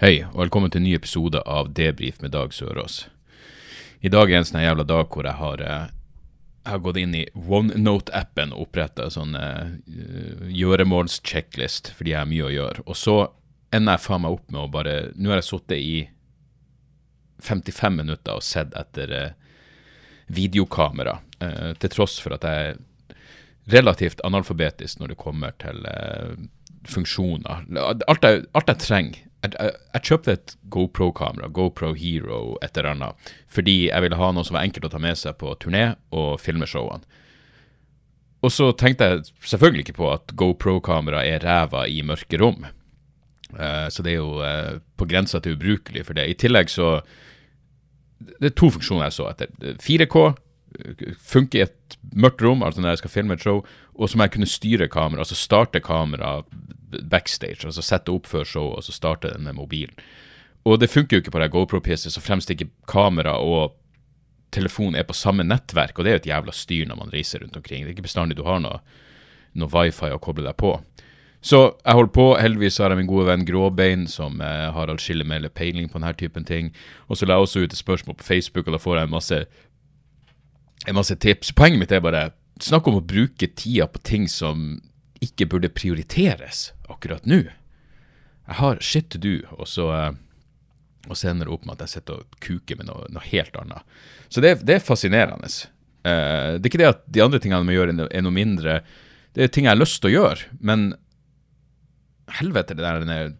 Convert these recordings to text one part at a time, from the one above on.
Hei, og velkommen til en ny episode av Debrif med Dag Sørås. I dag er en sånn jævla dag hvor jeg har, eh, jeg har gått inn i OneNote-appen og oppretta sånn uh, gjøremålschecklist fordi jeg har mye å gjøre. Og så ender jeg faen meg opp med å bare Nå har jeg sittet i 55 minutter og sett etter uh, videokamera, uh, til tross for at jeg er relativt analfabetisk når det kommer til uh, funksjoner. Alt jeg, alt jeg trenger jeg, jeg, jeg kjøpte et GoPro-kamera, GoPro Hero, et eller annet, fordi jeg ville ha noe som var enkelt å ta med seg på turné og filme showene. Og så tenkte jeg selvfølgelig ikke på at GoPro-kamera er ræva i mørke rom. Uh, så det er jo uh, på grensa til ubrukelig for det. I tillegg så Det er to funksjoner jeg så etter. 4K eh, funker i et mørkt rom, altså når jeg skal filme et show, og så må jeg kunne styre kamera, altså starte kamera backstage, altså sette opp før show, og så starte den med mobilen. Og det funker jo ikke på det GoPro-PC, så fremst ikke kamera og telefon er på samme nettverk, og det er jo et jævla styr når man reiser rundt omkring. Det er ikke bestandig du har noe, noe wifi å koble deg på. Så jeg holder på. Heldigvis har jeg min gode venn Gråbein, som eh, har mer peiling på denne typen ting. Og så la jeg også ut et spørsmål på Facebook, og da får jeg en masse, en masse tips. Poenget mitt er bare snakk om å bruke tida på ting som ikke burde prioriteres akkurat nå. Jeg har shit to do, og så, eh, og det opp med at jeg sitter og kuker med noe, noe helt annet. Så det, det er fascinerende. Eh, det er ikke det at de andre tingene vi gjør, er noe mindre. Det er ting jeg har lyst til å gjøre, men helvete, det der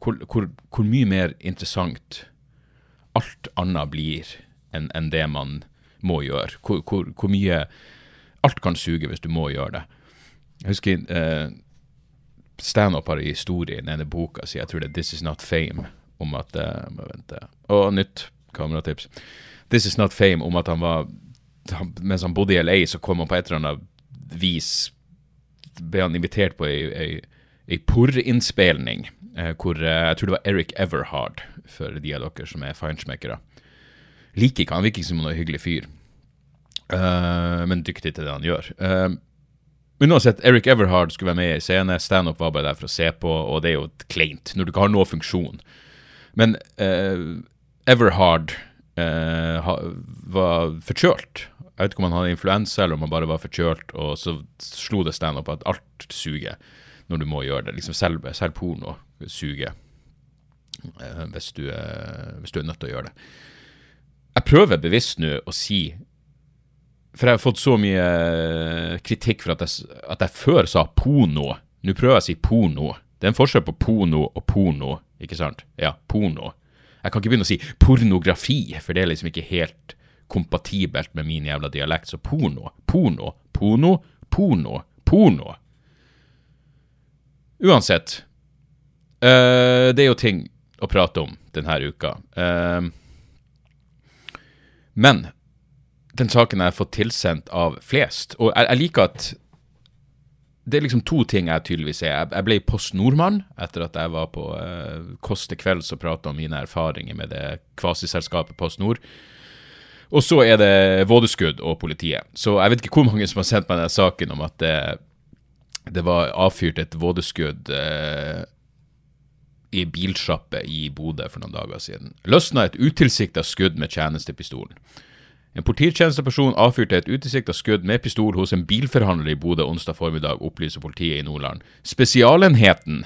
hvor, hvor, hvor mye mer interessant alt annet blir enn en det man må gjøre. Hvor, hvor mye Alt kan suge hvis du må gjøre det. Jeg husker uh, standup har i i denne boka si, jeg tror det er 'This Is Not Fame', om at uh, må vente. Og nytt kameratips. 'This Is Not Fame' om at han var han, Mens han bodde i LA, så kom han på et eller annet vis ble han invitert på ei, ei, ei porrinnspilning, eh, hvor eh, jeg tror det var Eric Everhard, for de av dere som er feinschmeckere. Liker ikke han, virker ikke som noen hyggelig fyr, Uh, men dyktig til det han gjør. Uh, Uansett, Eric Everhard skulle være med i scene. Standup var bare der for å se på, og det er jo kleint når du ikke har noe funksjon. Men uh, Everhard uh, ha, var forkjølt. Jeg vet ikke om han hadde influensa eller om han bare var forkjølt, og så slo det standup at alt suger når du må gjøre det. Liksom selv, selv porno suger uh, hvis, hvis du er nødt til å gjøre det. Jeg prøver bevisst nå å si for jeg har fått så mye eh, kritikk for at jeg, at jeg før sa porno. Nå prøver jeg å si porno. Det er en forskjell på porno og porno, ikke sant? Ja, porno. Jeg kan ikke begynne å si pornografi, for det er liksom ikke helt kompatibelt med min jævla dialekt. Så porno, porno, porno, porno, porno. Uansett. Uh, det er jo ting å prate om denne uka. Uh, men den saken jeg har fått tilsendt av flest. Og jeg, jeg liker at det er liksom to ting jeg tydeligvis er. Jeg, ble Post Nordmann etter at jeg var på eh, Kåss til kvelds og prata om mine erfaringer med det kvasiselskapet Post Nord. Og så er det vådeskudd og politiet. Så jeg vet ikke hvor mange som har sendt meg den saken om at det, det var avfyrt et vådeskudd eh, i bilsjappe i Bodø for noen dager siden. Løsna et utilsikta skudd med tjenestepistolen. En polititjenesteperson avfyrte et utilsikta skudd med pistol hos en bilforhandler i Bodø onsdag formiddag, opplyser politiet i Nordland. Spesialenheten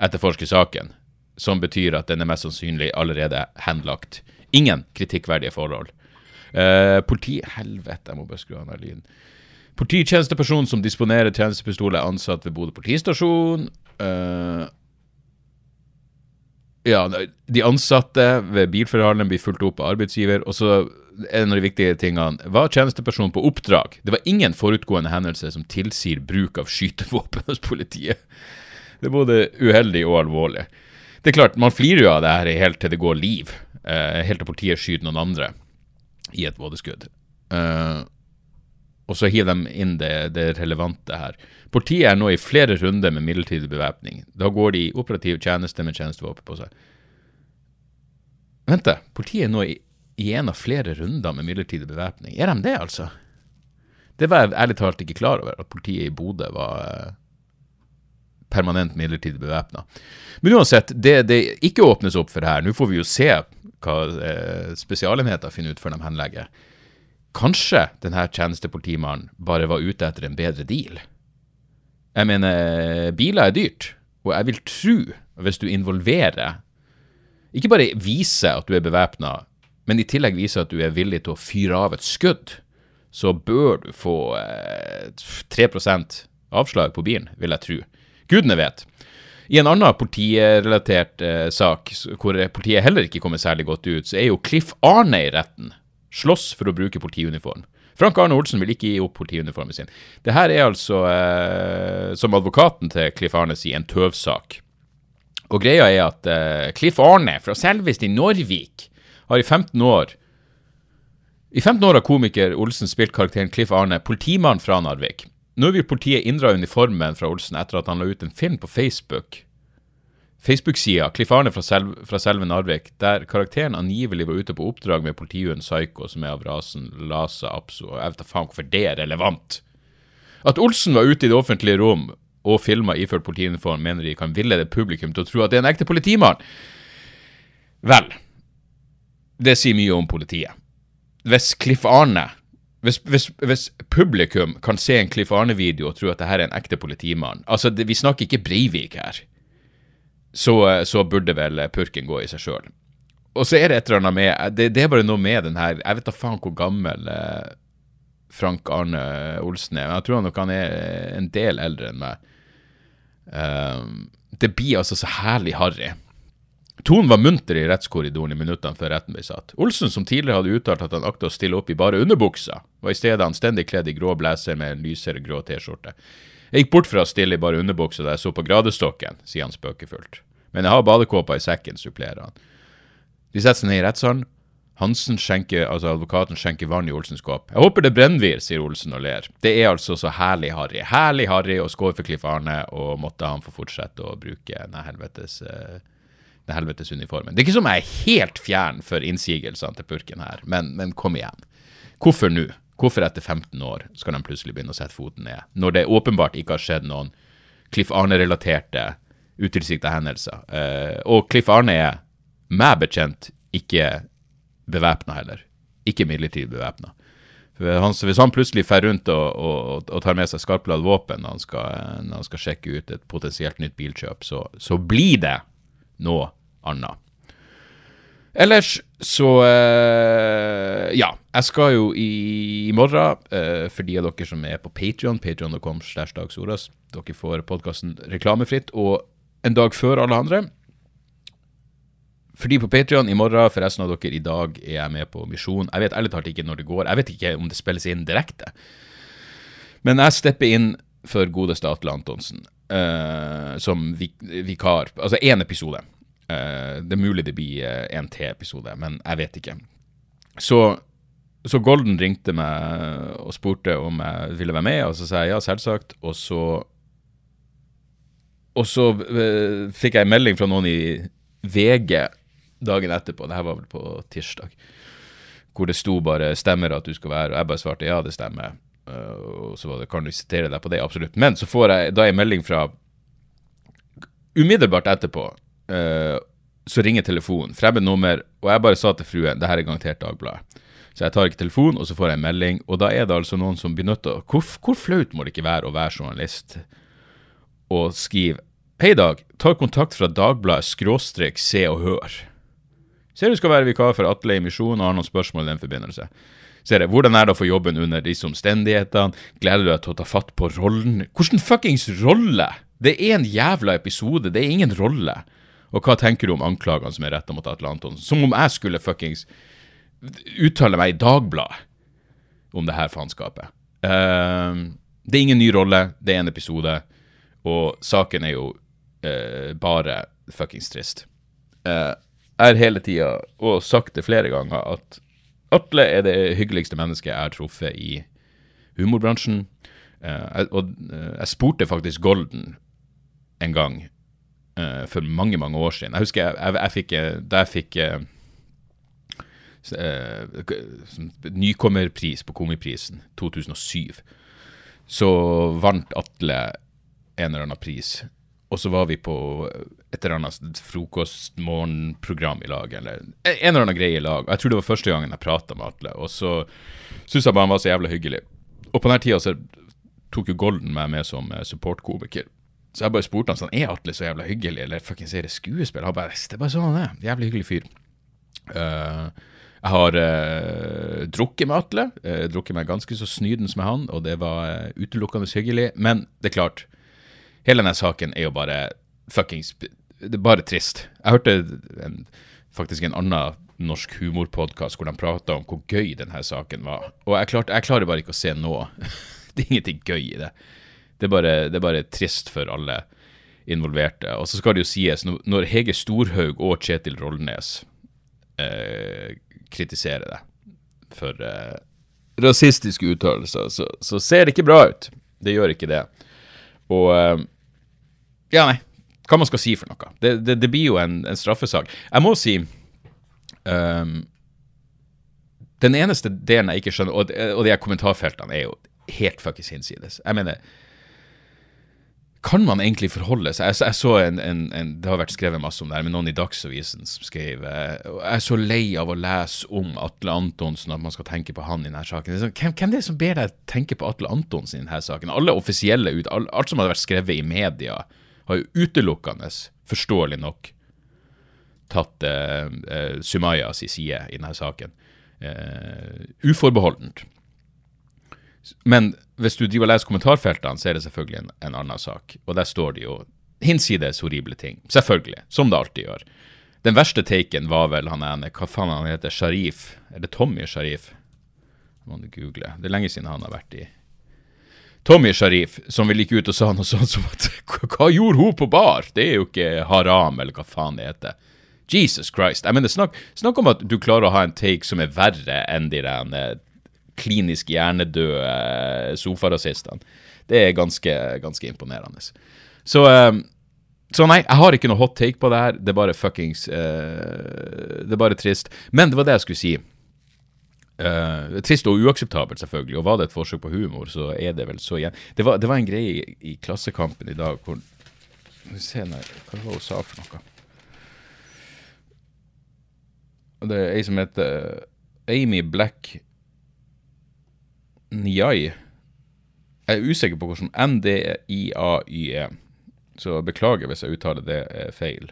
etterforsker saken, som betyr at den er mest sannsynlig allerede henlagt. Ingen kritikkverdige forhold. Eh, politi... Helvete, jeg må bare skru av den lyden. Polititjenesteperson som disponerer tjenestepistol, er ansatt ved Bodø politistasjon. Eh, ja, de ansatte ved bilforhandleren blir fulgt opp av arbeidsgiver. Og så en av de viktige tingene var tjenesteperson på oppdrag. Det var ingen forutgående hendelse som tilsier bruk av skytevåpen hos politiet. Det er både uheldig og alvorlig. Det er klart, man flirer jo av det her helt til det går liv. Eh, helt til politiet skyter noen andre i et vådeskudd. Eh, og så hiver de inn det, det, relevante her. Politiet er nå i flere runder med midlertidig bevæpning. Da går de i operativ tjeneste med tjenestevåpen på seg. Vent, da. Politiet er nå i, i en av flere runder med midlertidig bevæpning. Er de det, altså? Det var jeg ærlig talt ikke klar over, at politiet i Bodø var eh, permanent midlertidig bevæpna. Men uansett, det det ikke åpnes opp for her Nå får vi jo se hva eh, spesialenheter finner ut før de henlegger. Kanskje denne tjenestepolitimannen bare var ute etter en bedre deal? Jeg mener, biler er dyrt, og jeg vil tro, hvis du involverer Ikke bare viser at du er bevæpna, men i tillegg viser at du er villig til å fyre av et skudd, så bør du få eh, 3 avslag på bilen, vil jeg tro. Gudene vet. I en annen politirelatert eh, sak, hvor politiet heller ikke kommer særlig godt ut, så er jo Cliff Arne i retten. Slåss for å bruke politiuniform. Frank Arne Olsen vil ikke gi opp politiuniformen sin. Det her er altså, eh, som advokaten til Cliff Arne sier, en tøvsak. Og greia er at eh, Cliff Arne fra selveste Norvik har i 15 år I 15 år har komiker Olsen spilt karakteren Cliff Arne, politimann fra Narvik. Nå vil politiet inndra uniformen fra Olsen etter at han la ut en film på Facebook. Facebook-sida Cliff Arne fra, selv, fra selve Narvik, der karakteren angivelig var ute på oppdrag med politihunden Psycho, som er av rasen Lasa Apso. Jeg vet da faen hvorfor det er relevant. At Olsen var ute i det offentlige rom og filma iført politiuniform, mener de kan villede publikum til å tro at det er en ekte politimann. Vel, det sier mye om politiet. Hvis Cliff Arne hvis, hvis, hvis, publikum kan se en Cliff Arne-video og tro at det her er en ekte politimann Altså, det, vi snakker ikke Breivik her. Så, så, burde vel purken gå i seg sjøl. Og så er det et eller annet med det, det, er bare noe med den her Jeg vet da faen hvor gammel eh, Frank Arne Olsen er. Men jeg tror nok han er en del eldre enn meg. Um, det blir altså så herlig harry. Tonen var munter i rettskorridoren i minuttene før retten ble satt. Olsen, som tidligere hadde uttalt at han akta å stille opp i bare underbuksa, var i stedet anstendig kledd i grå blazer med en lysere grå T-skjorte. Jeg gikk bort fra å stille i bare underbuksa da jeg så på gradestokken, sier han spøkefullt. Men jeg har badekåpa i sekken, supplerer han. De setter seg ned i rettssalen. Hansen skjenker, altså advokaten skjenker vann i Olsens kåp. Jeg håper det brennevir, sier Olsen og ler. Det er altså så herlig harry. Herlig harry å score for Cliff Arne, og måtte han få fortsette å bruke nei helvetes uh, den helvetes uniformen. Det er ikke som jeg er helt fjern for innsigelsene til purken her, men, men kom igjen. Hvorfor nå? Hvorfor etter 15 år skal de plutselig begynne å sette foten ned, når det åpenbart ikke har skjedd noen Cliff Arne-relaterte utilsikta hendelser? Uh, og Cliff Arne er, meg bekjent, ikke bevæpna heller. Ikke midlertidig bevæpna. Hvis han plutselig fer rundt og, og, og, tar med seg skarpladd våpen når han, skal, når han, skal, sjekke ut et potensielt nytt bilkjøp, så, så blir det noe annet. Ellers så uh, Ja, jeg skal jo i, morgen, uh, for de av dere som er på Patrion, patrion.com slash dagsoras, dere får podkasten reklamefritt og en dag før alle andre. Fordi på Patrion i morgen, for resten av dere i dag, er jeg med på misjon. Jeg vet ærlig talt ikke når det går. Jeg vet ikke om det spilles inn direkte. Men jeg stepper inn for godeste Atle Antonsen uh, som vikar. Altså én episode. Uh, det er mulig det blir uh, en til episode, men jeg vet ikke. Så, så, Golden ringte meg og spurte om jeg ville være med, og så sa jeg ja, selvsagt. Og så Og så uh, fikk jeg en melding fra noen i VG dagen etterpå, det her var vel på tirsdag, hvor det sto bare 'stemmer at du skal være', og jeg bare svarte ja, det stemmer. og så var det, kan du sitere deg på det, absolutt. Men så får jeg da en melding fra Umiddelbart etterpå uh, så ringer telefonen, fremmed nummer, og jeg bare sa til fruen det her er garantert Dagbladet. Så jeg tar ikke telefonen, og så får jeg en melding, og da er det altså noen som blir å hvor, hvor, flaut må det ikke være å være journalist og skrive Hei, Dag. Tar kontakt fra Dagbladet skråstrek Se og Hør. Ser du skal være vikar for Atle i Misjon og har noen spørsmål i den forbindelse. Ser jeg, Hvordan er det å få jobben under disse omstendighetene? Gleder du deg til å ta fatt på rollen? Hvordan fuckings rolle? Det er en jævla episode, det er ingen rolle. Og hva tenker du om anklagene som er retta mot Atle Antonsen? Som om jeg skulle fuckings uttale meg i Dagbladet om det her faenskapet. Uh, det er ingen ny rolle, det er en episode, og saken er jo uh, bare fuckings trist. Jeg har hele tida, og sagt det flere ganger, at Atle er det hyggeligste mennesket jeg har truffet i humorbransjen. Eh, og uh, jeg spurte faktisk Golden en gang eh, for mange, mange år siden. Jeg husker jeg, jeg, jeg fikk, eh, da jeg fikk eh, nykommerpris på Komiprisen 2007, så vant Atle en eller annen pris. Og så var vi på et eller annet frokostmorgenprogram i lag, eller en eller annen greie i lag. Jeg tror det var første gangen jeg prata med Atle, og så syntes jeg bare han var så jævla hyggelig. Og på denne tida så tok jo Golden meg med som supportkomiker. Så jeg bare spurte han sånn, er Atle så jævla hyggelig, eller fuckings er det skuespill? Han bare, det er bare sånn han er. Jævlig hyggelig fyr. Uh, jeg har uh, drukket med Atle. Uh, drukket meg ganske så snydens med han, og det var utelukkende hyggelig. Men det er klart, hele denne saken er jo bare fuckings Det er bare trist. Jeg hørte en, faktisk en annen norsk humorpodkast hvor de prata om hvor gøy denne saken var. Og jeg, klart, jeg klarer bare ikke å se nå. det er ingenting gøy i det. Det er, bare, det er bare trist for alle involverte. Og så skal det jo sies, når Hege Storhaug og Kjetil Rollnes eh, kritiserer det for eh, rasistiske uttalelser, så, så, ser det ikke bra ut. Det gjør ikke det. Og eh, Ja, nei. Hva man skal si for noe. Det, det, det blir jo en, en, straffesak. Jeg må si um, Den eneste delen jeg ikke skjønner, og, og de her kommentarfeltene, er jo helt fuckings hinsides. Jeg mener kan man egentlig forholde seg? Jeg, jeg så en, en, en, Det har vært skrevet masse om det her, men noen i Dagsavisen som skrev eh, Jeg er så lei av å lese om Atle Antonsen, at man skal tenke på han i denne saken. Sånn, hvem, hvem er det som ber deg tenke på Atle Antonsen i denne saken? Alle offisielle, alt, alt som hadde vært skrevet i media, har jo utelukkende, forståelig nok, tatt eh, eh, Sumaya si side i denne saken. Eh, uforbeholdent. Men hvis du driver og leser kommentarfeltene, så er det selvfølgelig en, en annen sak. Og der står det jo hinsides horrible ting. Selvfølgelig. Som det alltid gjør. Den verste taken var vel han ene, hva faen han heter, Sharif? Er det Tommy Sharif? Må du google. Det er lenge siden han har vært i Tommy Sharif, som vel gikk ut og sa noe sånt som at Hva gjorde hun på bar? Det er jo ikke haram, eller hva faen det heter. Jesus Christ. Jeg mener, snakk, snakk om at du klarer å ha en take som er verre enn de der klinisk hjernedøde eh, sofarasistene. Det er ganske, ganske imponerende. Så, eh, så, nei, jeg har ikke noe hot take på det her. Det er bare fuckings uh, Det er bare trist. Men det var det jeg skulle si. Uh, trist og uakseptabelt, selvfølgelig. Og var det et forsøk på humor, så er det vel så igjen. Det var, det var en greie i, i, Klassekampen i dag hvor Se nei, hva var det hun sa for noe? Det er ei som heter Amy Black Njai. Jeg er usikker på hvordan NDIAY er, så beklager hvis jeg uttaler det feil.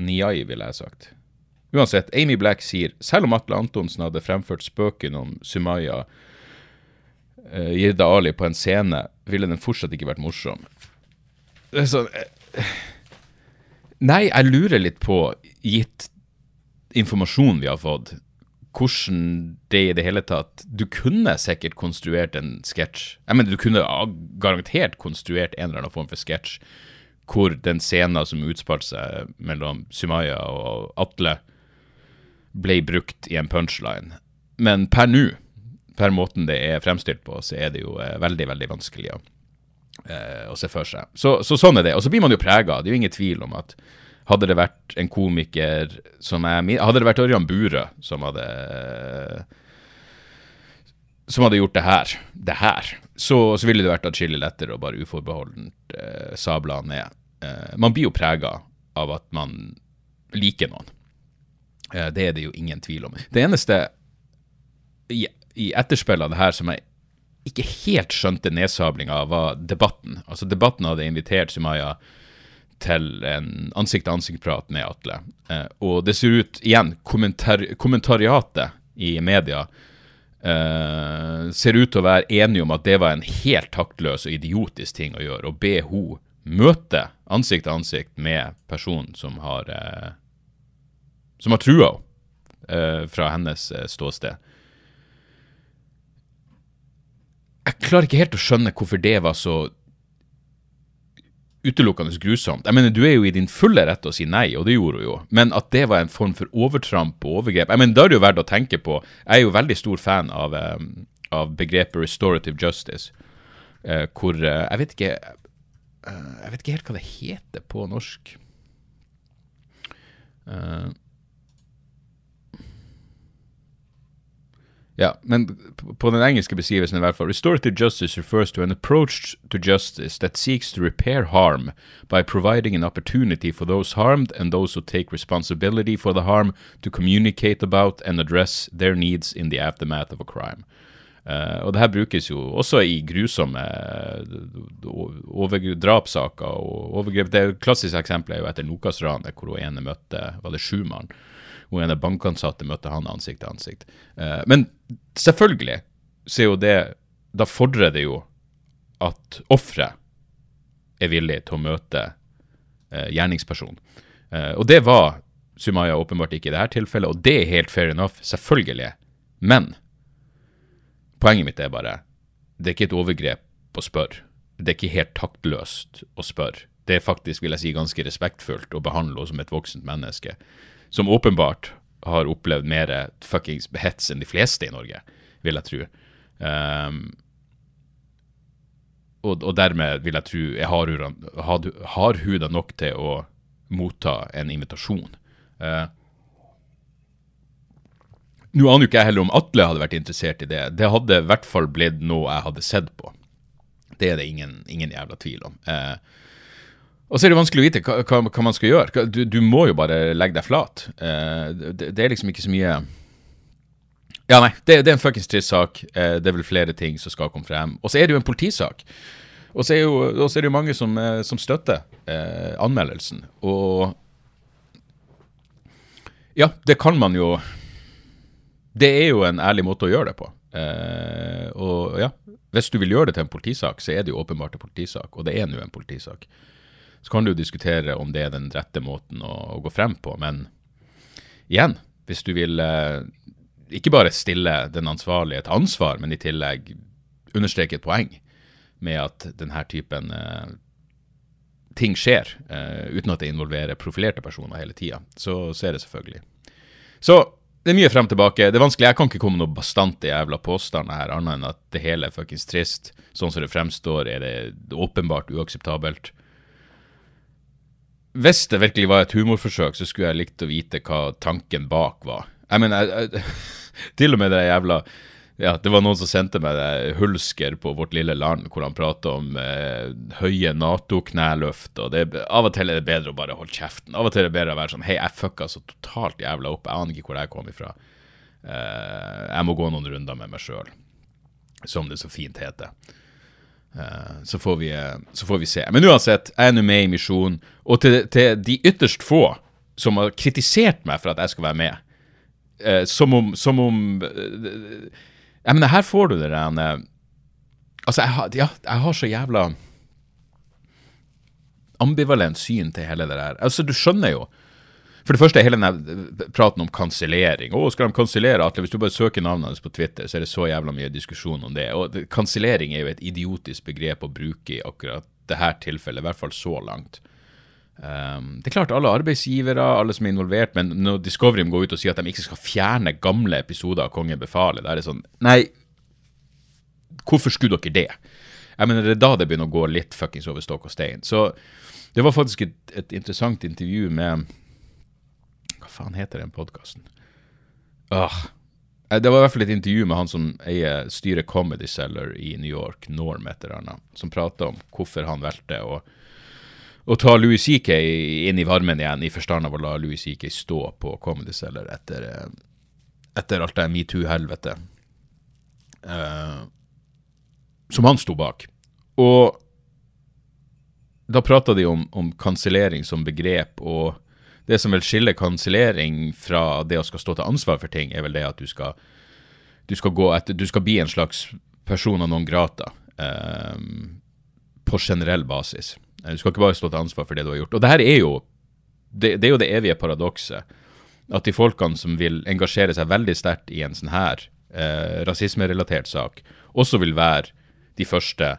Niai, ville jeg sagt. Uansett, Amy Black sier selv om Atle Antonsen hadde fremført spøken om Sumaya uh, Jirda Ali på en scene, ville den fortsatt ikke vært morsom. Det er sånn uh, Nei, jeg lurer litt på, gitt informasjonen vi har fått, hvordan det i det hele tatt Du kunne sikkert konstruert en sketsj. Jeg mener, du kunne garantert konstruert en eller annen form for sketsj hvor den scenen som utspilte seg mellom Sumaya og Atle, ble brukt i en punchline. Men per nå, per måten det er fremstilt på, så er det jo eh, veldig, veldig vanskelig å, eh, å se for seg. Så, så, sånn er det. Og så blir man jo prega. Det er jo ingen tvil om at hadde det vært en komiker som jeg Hadde det vært Ørjan Burøe som hadde som hadde gjort det her, det her, så, så ville det vært atskillig lettere å bare uforbeholdent eh, sable han ned. Eh, man blir jo prega av at man liker noen. Eh, det er det jo ingen tvil om. Det eneste i, i etterspill av det her som jeg ikke helt skjønte nedsablinga av, var debatten. Altså Debatten hadde invitert Sumaya til en ansikt-til-ansikt-prat med Atle. Eh, og det ser ut, igjen, kommentar kommentariatet i media eh, ser ut til å være enige om at det var en helt taktløs og idiotisk ting å gjøre, å be hun møte ansikt til ansikt med personen som har eh, som har trua henne eh, fra hennes eh, ståsted. Jeg klarer ikke helt å skjønne hvorfor det var så utelukkende grusomt. Jeg mener, Du er jo i din fulle rett til å si nei, og det gjorde hun jo. Men at det var en form for overtramp og overgrep jeg mener, Da er det jo verdt å tenke på. Jeg er jo veldig stor fan av, um, av begrepet restorative justice, uh, hvor uh, Jeg vet ikke uh, Jeg vet ikke helt hva det heter på norsk. Ja, men på den engelske beskrivelsen i hvert fall Restorative justice refers to an approach to justice that seeks to repair harm by providing an opportunity for those harmed and those who take responsibility for the harm to communicate about and address their needs in the aftermath of a crime. Uh, og det her brukes jo også i grusomme uh, drapssaker og overgrep. Det klassiske eksempelet er jo etter Nokas-ranet, hvor hun ene møtte var det Schumann hun ene bankansatte møtte han ansikt til ansikt. Uh, men selvfølgelig så er jo det Da fordrer det jo at offeret er villig til å møte uh, gjerningspersonen. Uh, og det var Sumaya åpenbart ikke i dette tilfellet, og det er helt fair enough, selvfølgelig. Men poenget mitt er bare det er ikke et overgrep å spørre. Det er ikke helt taktløst å spørre. Det er faktisk, vil jeg si, ganske respektfullt å behandle henne som et voksent menneske som åpenbart har opplevd mer fuckings hets enn de fleste i Norge, vil jeg tro. Um, og, og, dermed vil jeg tro jeg har, har nok til å motta en invitasjon. Uh, nå aner jo ikke jeg heller om Atle hadde vært interessert i det. Det hadde i hvert fall blitt noe jeg hadde sett på. Det er det ingen, ingen jævla tvil om. Uh, og så er det vanskelig å vite hva, hva, man skal gjøre. Du, du, må jo bare legge deg flat. Uh, det, det, er liksom ikke så mye Ja, nei, det, det er en fuckings trist sak. Uh, det er vel flere ting som skal komme frem. Og så er det jo en politisak. Og så er, jo, er det jo mange som, uh, som støtter anmeldelsen. Og ja, det kan man jo Det er jo en ærlig måte å gjøre det på. og ja, hvis du vil gjøre det til en politisak, så er det jo åpenbart en politisak. Og det er nå en politisak. Så kan du jo diskutere om det er den rette måten å, å gå frem på. Men igjen, hvis du vil eh, ikke bare stille den ansvarlige til ansvar, men i tillegg understreke et poeng med at denne typen eh, ting skjer, eh, uten at det involverer profilerte personer hele tida, så, så er det selvfølgelig. Så det er mye frem tilbake. Det er vanskelig. Jeg kan ikke komme med noen bastante jævla påstander her, annet enn at det hele er fuckings trist. Sånn som det fremstår, er det åpenbart uakseptabelt hvis det virkelig var et humorforsøk, så skulle jeg likt å vite hva tanken bak var. Jeg mener, til og med det jævla ja, Det var noen som sendte meg det Hulsker på Vårt lille land, hvor han prater om eh, høye Nato-knæløft. og det, Av og til er det bedre å bare holde kjeften. Av og til er det bedre å være sånn Hei, jeg fucka så totalt jævla opp. Jeg aner ikke hvor jeg kom ifra. Eh, jeg må gå noen runder med meg sjøl, som det så fint heter. Uh, så, får vi, uh, så, får vi, se. Men uansett, jeg er nå med i Misjon. Og til, til, de ytterst få som har kritisert meg for at jeg skal være med, uh, som om, som om Jeg mener, her får du det der Altså, jeg har, ja, jeg har så jævla ambivalent syn til hele det der. Altså, du skjønner jo for det første er hele denne praten om kansellering. Å, skal de kansellere Atle? Hvis du bare søker navnet hans på Twitter, så er det så jævla mye diskusjon om det. Og kansellering er jo et idiotisk begrep å bruke i akkurat det her tilfellet, i hvert fall så langt. Um, det er klart alle arbeidsgivere, alle som er involvert, men når Discovery går ut og sier at de ikke skal fjerne gamle episoder av Kongen befaler, da er det sånn Nei, hvorfor skulle dere det? Jeg mener, Det er da det begynner å gå litt fuckings over stokk og stein. Så det var faktisk et, et interessant intervju med faen heter den podkasten? Uh, det var i hvert fall et intervju med han som eier styrer Comedy Cellar i New York, Norm et eller annet, som prata om hvorfor han valgte å, å ta Louis CK inn i varmen igjen, i forstand av å la Louis CK stå på Comedy Cellar etter, eh, etter alt det metoo-helvete. Uh, som han sto bak. Og da prata de om, om kansellering som begrep, og det som vil skille kansellering fra det å skal stå til ansvar for ting, er vel det at du skal, du skal, etter, du skal bli en slags person av noen grata eh, på generell basis. Du skal ikke bare stå til ansvar for det du har gjort. Og det her er jo det, det er jo det evige paradokset. At de folkene som vil engasjere seg veldig sterkt i en sånn her eh, rasismerelatert sak, også vil være de første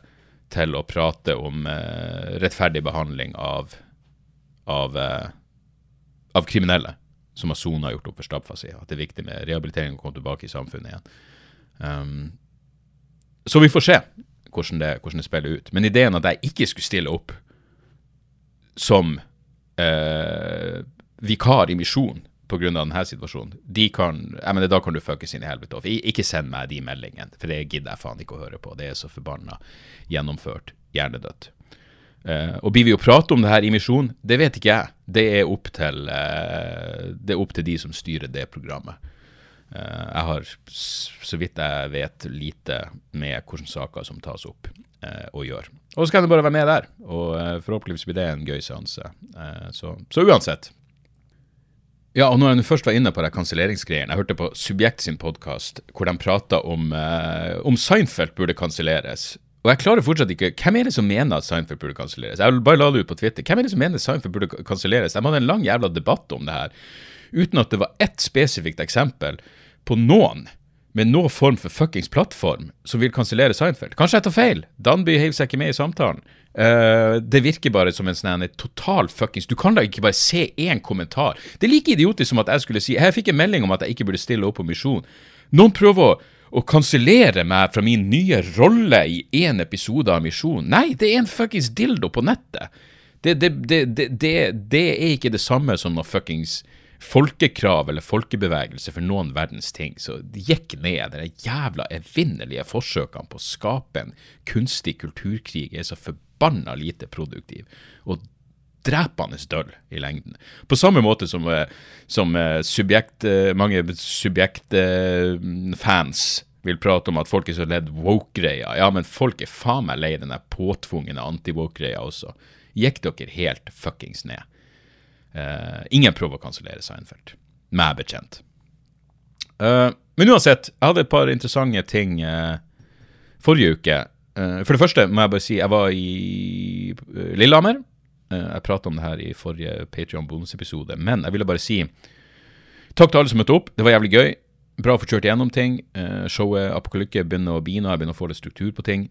til å prate om eh, rettferdig behandling av, av, eh, av kriminelle som har sona gjort opp for straffa si. At det er viktig med rehabilitering og komme tilbake i samfunnet igjen. Um, så vi får se hvordan det, hvordan det, spiller ut. Men ideen at jeg ikke skulle stille opp som uh, vikar i misjon pga. denne situasjonen, de kan, jeg mener, da kan du fuckes inn i helvete. Ikke send meg de meldingene, for det gidder jeg faen ikke å høre på. Det er så forbanna gjennomført hjernedødt. Uh, og blir vi å prate om det her i misjon? Det vet ikke jeg. Det er opp til, uh, det er opp til de som styrer det programmet. Uh, jeg har, så vidt jeg vet, lite med hvilke saker som tas opp å gjøre. Og så kan jeg bare være med der, og forhåpentligvis blir det en gøy seanse. Så, så uansett, ja, og når jeg først var inne på det kanselleringsgreiene Jeg hørte på Subjekt sin podkast hvor de prata om, eh, om Seinfeld burde kanselleres. Og jeg klarer fortsatt ikke Hvem er det som mener at Seinfeld burde kanselleres? Jeg vil bare la det ut på Twitter. Hvem er det som mener Seinfeld burde kanselleres? De hadde en lang jævla debatt om det her, uten at det var ett spesifikt eksempel på noen med noen form for fuckings plattform som vil kansellere Seinfeld. Kanskje jeg tar feil? Danby heiv seg ikke med i samtalen. Uh, det virker bare som en sånn total fuckings Du kan da ikke bare se én kommentar. Det er like idiotisk som at jeg skulle si Jeg fikk en melding om at jeg ikke burde stille opp på Misjon. Noen prøver å, å kansellere meg fra min nye rolle i én episode av Misjon. Nei, det er en fuckings dildo på nettet. Det, det, det, det, er ikke det samme som noe fuckings folkekrav eller folkebevegelse for noen verdens ting. Så det gikk ned. De jævla evinnelige forsøkene på å skape en kunstig kulturkrig er så forbanna lite produktiv. Og drepende døll i lengden. På samme måte som, eh, som eh, subjekt, eh, mange subjektfans vil prate om at folk er så ledd woke-greia. Ja, men folk er faen meg lei den påtvungne anti-woke-greia også. Gikk dere helt fuckings ned? Uh, ingen prøver å kansellere Seinfeld, meg bekjent. Uh, men uansett, jeg hadde et par interessante ting uh, forrige uke. for det første må jeg bare si jeg var i Lillehammer. Jeg prata om det her i forrige Patrion bonusepisode, men jeg ville bare si takk til alle som møtte opp. Det var jævlig gøy. Bra å få kjørt igjennom ting. showet Apokalykke begynner å bine, jeg begynner å få litt struktur på ting.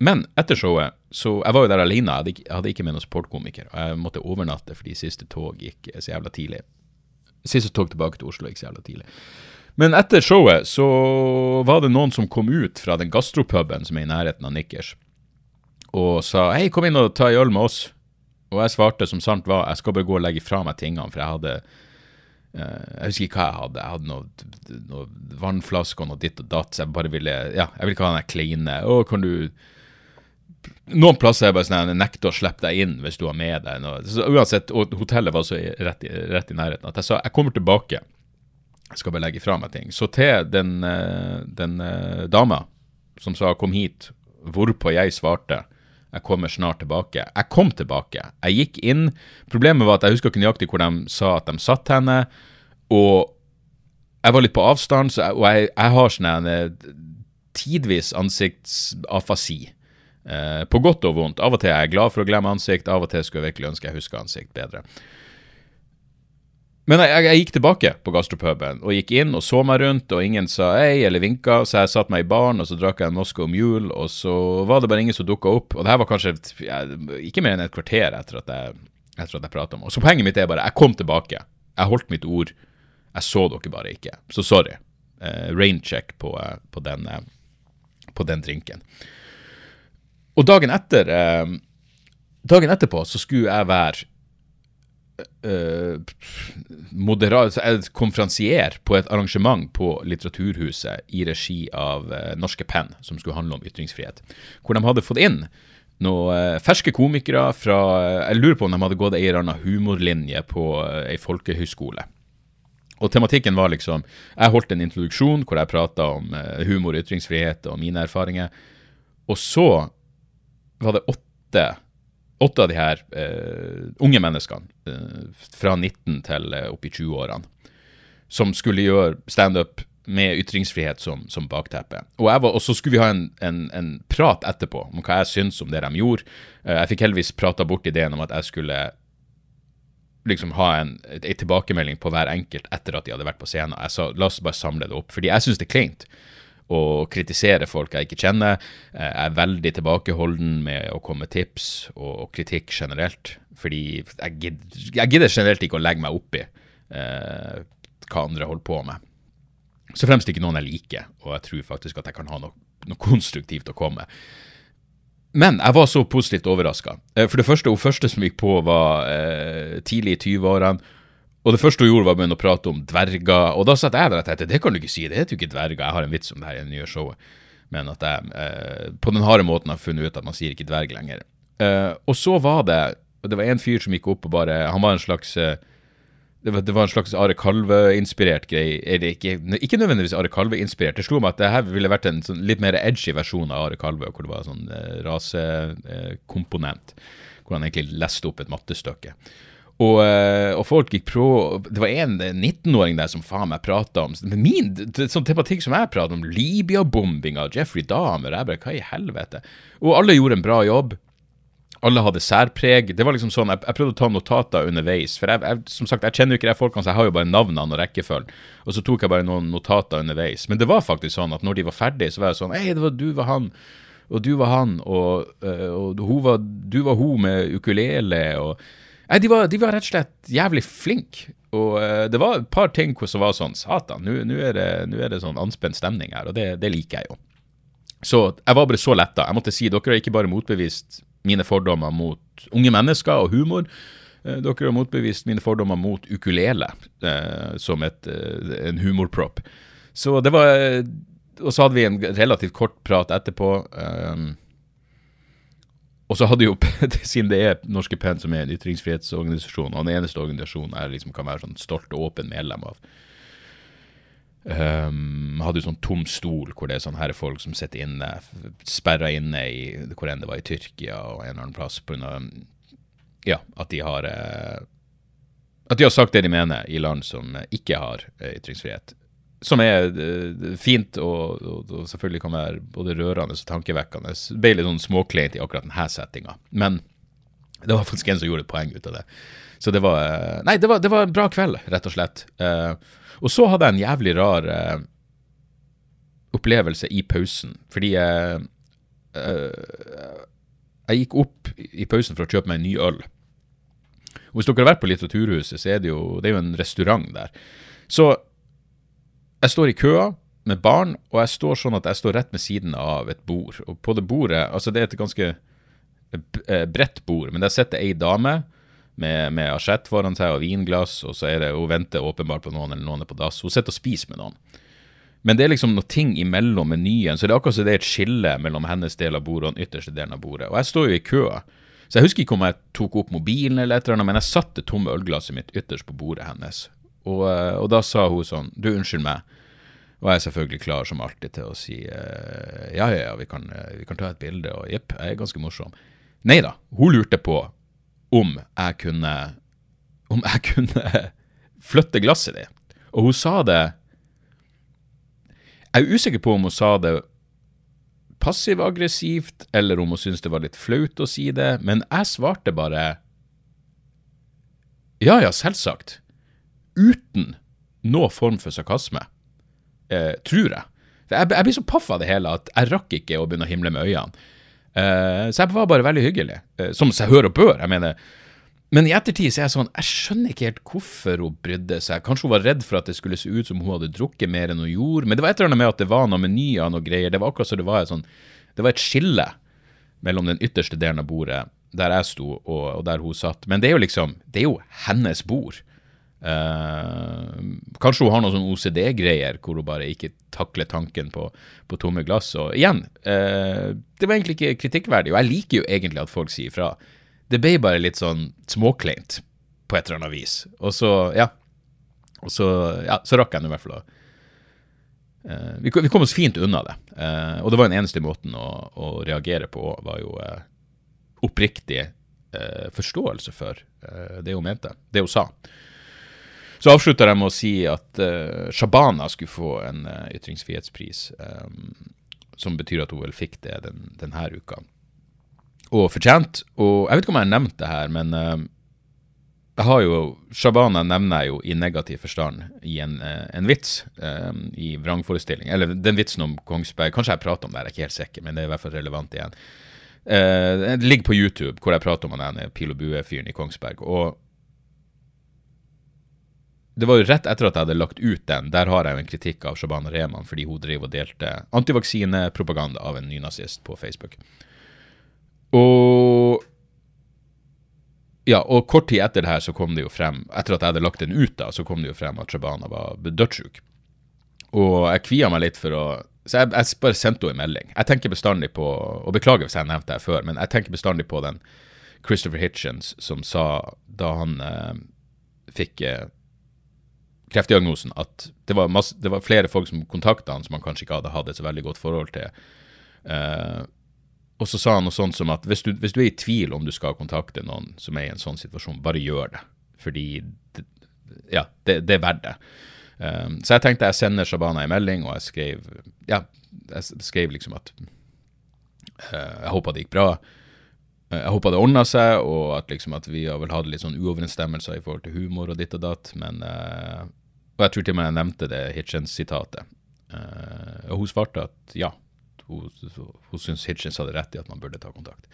Men etter showet så Jeg var jo der alene, jeg hadde ikke, med noen supportkomiker. Og jeg måtte overnatte fordi siste tog gikk så jævla tidlig. Siste tog tilbake til Oslo gikk så jævla tidlig. Men etter showet så var det noen som kom ut fra den gastropuben som er i nærheten av Nikkers, og sa hei, kom inn og ta en øl med oss. Og jeg svarte som sant var, jeg skal bare gå og legge fra meg tingene, for jeg hadde uh, Jeg husker ikke hva jeg hadde. Jeg hadde noen noe vannflasker og noe ditt og datt, så jeg bare ville Ja, jeg ville ikke ha den kleine Å, kan du noen plasser er bare sånn jeg nekter å slippe deg inn hvis du har med deg noe. Så uansett, og hotellet var så rett i, rett i nærheten at jeg sa jeg kommer tilbake. Jeg skal bare legge fra meg ting. Så til den, eh, den uh, dama som sa 'kom hit', hvorpå jeg svarte 'jeg kommer snart tilbake'. Jeg kom tilbake. Jeg gikk inn. Problemet var at jeg husker ikke nøyaktig hvor de sa at de satt henne, og jeg var litt på avstand, jeg, og jeg, jeg har sånn en tidvis ansiktsafasi. Eh, på godt og vondt. Av og til er jeg glad for å glemme ansikt, av og til skulle jeg virkelig ønske jeg huska ansikt bedre. Men jeg, jeg, gikk tilbake på gastropuben og gikk inn og så meg rundt, og ingen sa hei eller vinka, så jeg satte meg i baren og så drakk jeg en Moscow Mule, og så var det bare ingen som dukka opp. Og det her var kanskje ikke mer enn et kvarter etter at jeg, etter at jeg prata med henne. Så poenget mitt er bare jeg kom tilbake. Jeg holdt mitt ord. Jeg så dere bare ikke. Så sorry. Eh, raincheck på, uh, på, den, uh, på den drinken. Og dagen etter eh, Dagen etterpå så skulle jeg være uh, konferansier på et arrangement på Litteraturhuset i regi av uh, Norske Penn, som skulle handle om ytringsfrihet. Hvor de hadde fått inn noen uh, ferske komikere fra Jeg lurer på om de hadde gått ei eller annen humorlinje på uh, ei folkehøyskole. Og tematikken var liksom Jeg holdt en introduksjon hvor jeg prata om humor, ytringsfrihet og mine erfaringer. Og så var det åtte, åtte av de her uh, unge menneskene, uh, fra 19 til uh, opp i 20-årene, som skulle gjøre standup med ytringsfrihet som, som bakteppe. Og, og, så skulle vi ha en, en, en, prat etterpå om hva jeg syns om det de gjorde. jeg fikk heldigvis prata bort ideen om at jeg skulle liksom ha en, en, tilbakemelding på hver enkelt etter at de hadde vært på scenen. Jeg sa la oss bare samle det opp, fordi jeg syns det er kleint å kritisere folk jeg ikke kjenner. Jeg er veldig tilbakeholden med å komme med tips og kritikk generelt. Fordi jeg gidder, jeg gidder generelt ikke å legge meg opp i eh, hva andre holder på med. Så fremst ikke noen jeg liker, og jeg tror faktisk at jeg kan ha noe, noe konstruktivt å komme med. Men jeg var så positivt overraska. Eh, for det første, hun første som gikk på, var eh, tidlig i 20-årene. Og det første hun gjorde, var å begynne å prate om dverger. Og da satt jeg der og tenkte det kan du ikke si, det heter jo ikke dverger. Jeg har en vits om det her i det nye showet. Men at jeg eh, på den harde måten har funnet ut at man sier ikke dverg lenger. Eh, og så var det Det var en fyr som gikk opp og bare Han var en slags eh, det var, det var, en slags Are Kalve-inspirert greie. Ikke, ikke, nødvendigvis Are Kalve-inspirert. Det slo meg at det her ville vært en sånn litt mer edgy versjon av Are Kalve, hvor det var sånn eh, rasekomponent. Eh, hvor han egentlig leste opp et mattestykke. Og, eh, og, folk gikk pro Det var en 19-åring der som faen meg prata om min, sånn tematikk som jeg prater om, Libya-bombinga, Jeffrey Dahmer Jeg bare, hva i helvete? Og alle gjorde en bra jobb alle hadde særpreg. Det var liksom sånn, Jeg, jeg prøvde å ta notater underveis. For jeg, jeg, som sagt, jeg kjenner jo ikke de folkene, så jeg har jo bare navnene og rekkefølgen. Og så tok jeg bare noen notater underveis. Men det var faktisk sånn at når de var ferdige, så var jeg sånn Hei, det var du var han, og du var han, og, eh, og var, du var hun med ukulele, og Nei, de var, de var rett og slett jævlig flinke. Og uh, det var et par ting som var sånn Satan, nå er, er, det sånn anspent stemning her, og det, det liker jeg jo. Så jeg var bare så letta. Jeg måtte si dere har ikke bare motbevist mine fordommer mot unge mennesker og humor. Eh, dere har motbevist mine fordommer mot ukulele uh, som et, en humorprop. Så det var Og så hadde vi en relativt kort prat etterpå. Um, og så hadde jo, siden det er Norske Penn som er en ytringsfrihetsorganisasjon, og den eneste organisasjonen jeg liksom kan være sånn stolt og åpen medlem av, Um, hadde jo sånn tom stol hvor det er sånn her er folk som sitter inne, sperra inne i hvor enn det var i Tyrkia og en eller annen plass pga. Ja, at de har uh, At de har sagt det de mener i land som ikke har uh, ytringsfrihet. Som er uh, fint og, og, og, selvfølgelig kan være både rørende og tankevekkende. Det ble litt sånn småkleint i akkurat denne settinga. Men det var faktisk en som gjorde et poeng ut av det. Så det var Nei, det var, det var en bra kveld, rett og slett. Uh, og så hadde jeg en jævlig rar opplevelse i pausen, fordi jeg gikk opp i pausen for å kjøpe meg en ny øl. Og Hvis dere har vært på Litteraturhuset, så er det jo, det er jo en restaurant der. Så jeg står i køa med barn, og jeg står sånn at jeg står rett ved siden av et bord. Og på det bordet Altså, det er et ganske eh, bredt bord, men der sitter ei dame med, med asjett foran seg og vinglass, og så er det, hun venter åpenbart på noen, eller noen er på dass. Hun sitter og spiser med noen. Men det er liksom noe ting imellom menyen, så det er akkurat som det er et skille mellom hennes del av bordet og den ytterste delen av bordet. Og jeg står jo i kø, så jeg husker ikke om jeg tok opp mobilen eller et eller annet, men jeg satte tomme ølglasset mitt ytterst på bordet hennes. Og, eh, og, da sa hun sånn, du, unnskyld meg. Og jeg er selvfølgelig klar som alltid til å si eh, ja, ja, ja, vi kan, eh, vi kan ta et bilde, og jepp, jeg er ganske morsom. Nei da, hun lurte på om jeg kunne Om jeg kunne flytte glasset ditt. Og hun sa det Jeg er usikker på om hun sa det passiv-aggressivt, eller om hun syntes det var litt flaut å si det, men jeg svarte bare ja, ja, selvsagt. Uten noe form for sarkasme. Eh, tror jeg. jeg. Jeg blir så paff av det hele at jeg rakk ikke å begynne å himle med øynene. Eh, så jeg var bare veldig hyggelig, Eh, som seg hør og bør. jeg mener. Men i ettertid så er jeg sånn, jeg skjønner ikke helt hvorfor hun brydde seg. Kanskje hun var redd for at det skulle se ut som hun hadde drukket mer enn hun gjorde. Men det var et eller annet med at det var noen menyer og noe greier. Det var akkurat som det var sånn, det var et skille mellom den ytterste delen av bordet, der jeg sto, og, og der hun satt. Men det er jo liksom, det er jo hennes bord. Uh, kanskje hun har noen sånn OCD-greier hvor hun bare ikke takler tanken på, på tomme glass. Og igjen, uh, det var egentlig ikke kritikkverdig, og jeg liker jo egentlig at folk sier fra. Det ble bare litt sånn småkleint på et eller annet vis. Og så, ja. Og så, ja, så rakk jeg nå i hvert fall å uh, vi, vi, kom oss fint unna det. og det var den eneste måten å, å reagere på, var jo oppriktig forståelse for det hun mente, det hun sa. Så avslutter jeg med å si at uh, Shabana skulle få en uh, ytringsfrihetspris, um, som betyr at hun vel fikk det den, denne uka. Og fortjent. Og jeg vet ikke om jeg har nevnt det her, men uh, jeg har jo Shabana nevner jeg jo i negativ forstand i en, en vits um, i vrangforestilling. Eller den vitsen om Kongsberg. Kanskje jeg prater om det, jeg er ikke helt sikker, men det er i hvert fall relevant igjen. Uh, det ligger på YouTube, hvor jeg prater om den pil og bue-fyren i Kongsberg. Og det var jo rett etter at jeg hadde lagt ut den. Der har jeg jo en kritikk av Shabana Rehman fordi hun driver og delte antivaksinepropaganda av en nynazist på Facebook. Og ja, og kort tid etter det her så kom det jo frem, etter at jeg hadde lagt den ut, da, så kom det jo frem at Shabana var dødssyk. Og jeg kvia meg litt for å Så jeg, jeg bare sendte henne en melding. Jeg tenker bestandig på Og beklager hvis jeg nevnte det før, men jeg tenker bestandig på den Christopher Hitchens som sa da han eh, fikk eh, kreftdiagnosen, at det var, masse, det var, flere folk som kontakta han som han kanskje ikke hadde hatt et så veldig godt forhold til. Uh, og så sa han noe sånt som at hvis du, hvis du, er i tvil om du skal kontakte noen som er i en sånn situasjon, bare gjør det. Fordi det, ja, det, det er verdt det. Um, så jeg tenkte jeg sender Shabana en melding, og jeg skrev ja, jeg skrev liksom at uh, jeg håpa det gikk bra. Jeg håpa det ordna seg, og at, liksom at vi har vel hatt litt sånn uoverensstemmelser i forhold til humor og ditt og datt. Men, og jeg tror til og med jeg nevnte det Hitchens-sitatet. og hun svarte at ja, hun, hun syntes Hitchens hadde rett i at man burde ta kontakt.